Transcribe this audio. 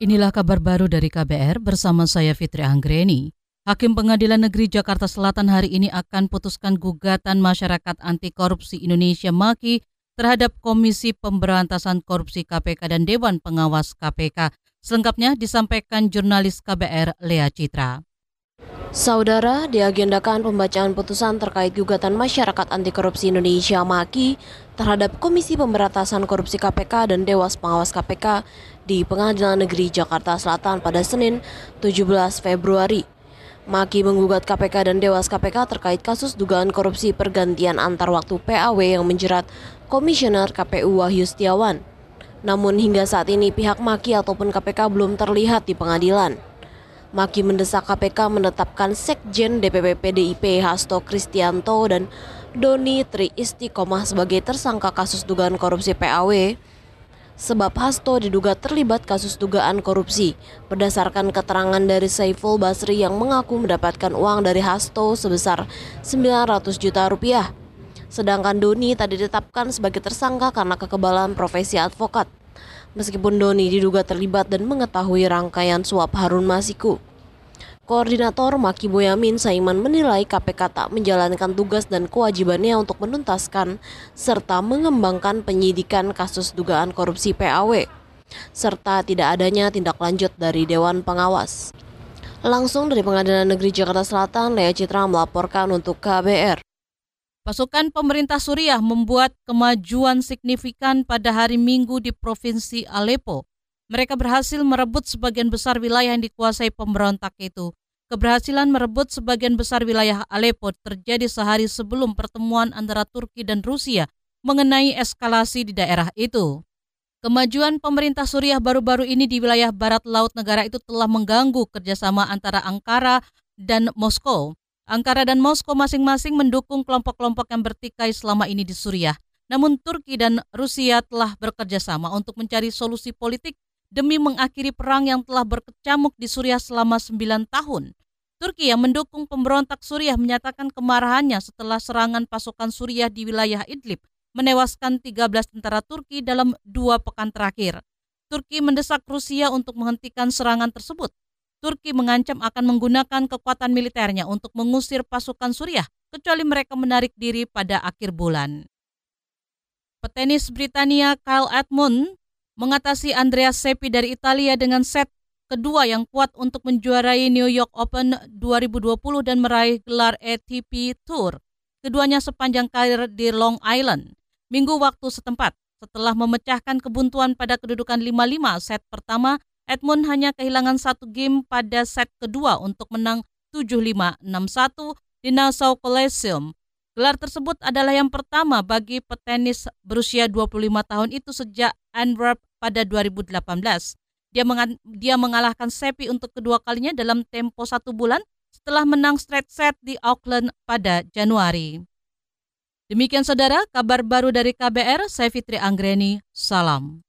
Inilah kabar baru dari KBR bersama saya Fitri Anggreni. Hakim Pengadilan Negeri Jakarta Selatan hari ini akan putuskan gugatan masyarakat anti korupsi Indonesia MAKI terhadap Komisi Pemberantasan Korupsi KPK dan Dewan Pengawas KPK. Selengkapnya disampaikan jurnalis KBR Lea Citra. Saudara, diagendakan pembacaan putusan terkait gugatan masyarakat anti korupsi Indonesia MAKI terhadap Komisi Pemberantasan Korupsi KPK dan Dewas Pengawas KPK di Pengadilan Negeri Jakarta Selatan pada Senin 17 Februari. Maki menggugat KPK dan Dewas KPK terkait kasus dugaan korupsi pergantian antar waktu PAW yang menjerat Komisioner KPU Wahyu Setiawan. Namun hingga saat ini pihak Maki ataupun KPK belum terlihat di pengadilan. Maki mendesak KPK menetapkan Sekjen DPP PDIP Hasto Kristianto dan Doni Tri Istiqomah sebagai tersangka kasus dugaan korupsi PAW sebab Hasto diduga terlibat kasus dugaan korupsi berdasarkan keterangan dari Saiful Basri yang mengaku mendapatkan uang dari Hasto sebesar 900 juta rupiah. Sedangkan Doni tadi ditetapkan sebagai tersangka karena kekebalan profesi advokat. Meskipun Doni diduga terlibat dan mengetahui rangkaian suap Harun Masiku. Koordinator Maki Boyamin Saiman menilai KPK tak menjalankan tugas dan kewajibannya untuk menuntaskan serta mengembangkan penyidikan kasus dugaan korupsi PAW, serta tidak adanya tindak lanjut dari Dewan Pengawas. Langsung dari Pengadilan Negeri Jakarta Selatan, Lea Citra melaporkan untuk KBR. Pasukan pemerintah Suriah membuat kemajuan signifikan pada hari Minggu di Provinsi Aleppo. Mereka berhasil merebut sebagian besar wilayah yang dikuasai pemberontak itu. Keberhasilan merebut sebagian besar wilayah Aleppo terjadi sehari sebelum pertemuan antara Turki dan Rusia mengenai eskalasi di daerah itu. Kemajuan pemerintah Suriah baru-baru ini di wilayah barat laut negara itu telah mengganggu kerjasama antara Ankara dan Moskow. Ankara dan Moskow masing-masing mendukung kelompok-kelompok yang bertikai selama ini di Suriah. Namun Turki dan Rusia telah bekerjasama untuk mencari solusi politik demi mengakhiri perang yang telah berkecamuk di Suriah selama 9 tahun. Turki yang mendukung pemberontak Suriah menyatakan kemarahannya setelah serangan pasukan Suriah di wilayah Idlib menewaskan 13 tentara Turki dalam dua pekan terakhir. Turki mendesak Rusia untuk menghentikan serangan tersebut. Turki mengancam akan menggunakan kekuatan militernya untuk mengusir pasukan Suriah, kecuali mereka menarik diri pada akhir bulan. Petenis Britania Kyle Edmund mengatasi Andreas Seppi dari Italia dengan set kedua yang kuat untuk menjuarai New York Open 2020 dan meraih gelar ATP Tour. Keduanya sepanjang karir di Long Island. Minggu waktu setempat, setelah memecahkan kebuntuan pada kedudukan 5-5 set pertama, Edmund hanya kehilangan satu game pada set kedua untuk menang 7-5, 6-1 di Nassau Coliseum. Gelar tersebut adalah yang pertama bagi petenis berusia 25 tahun itu sejak Antwerp pada 2018. Dia, dia mengalahkan Sepi untuk kedua kalinya dalam tempo satu bulan setelah menang straight set di Auckland pada Januari. Demikian saudara, kabar baru dari KBR, saya Fitri Anggreni, salam.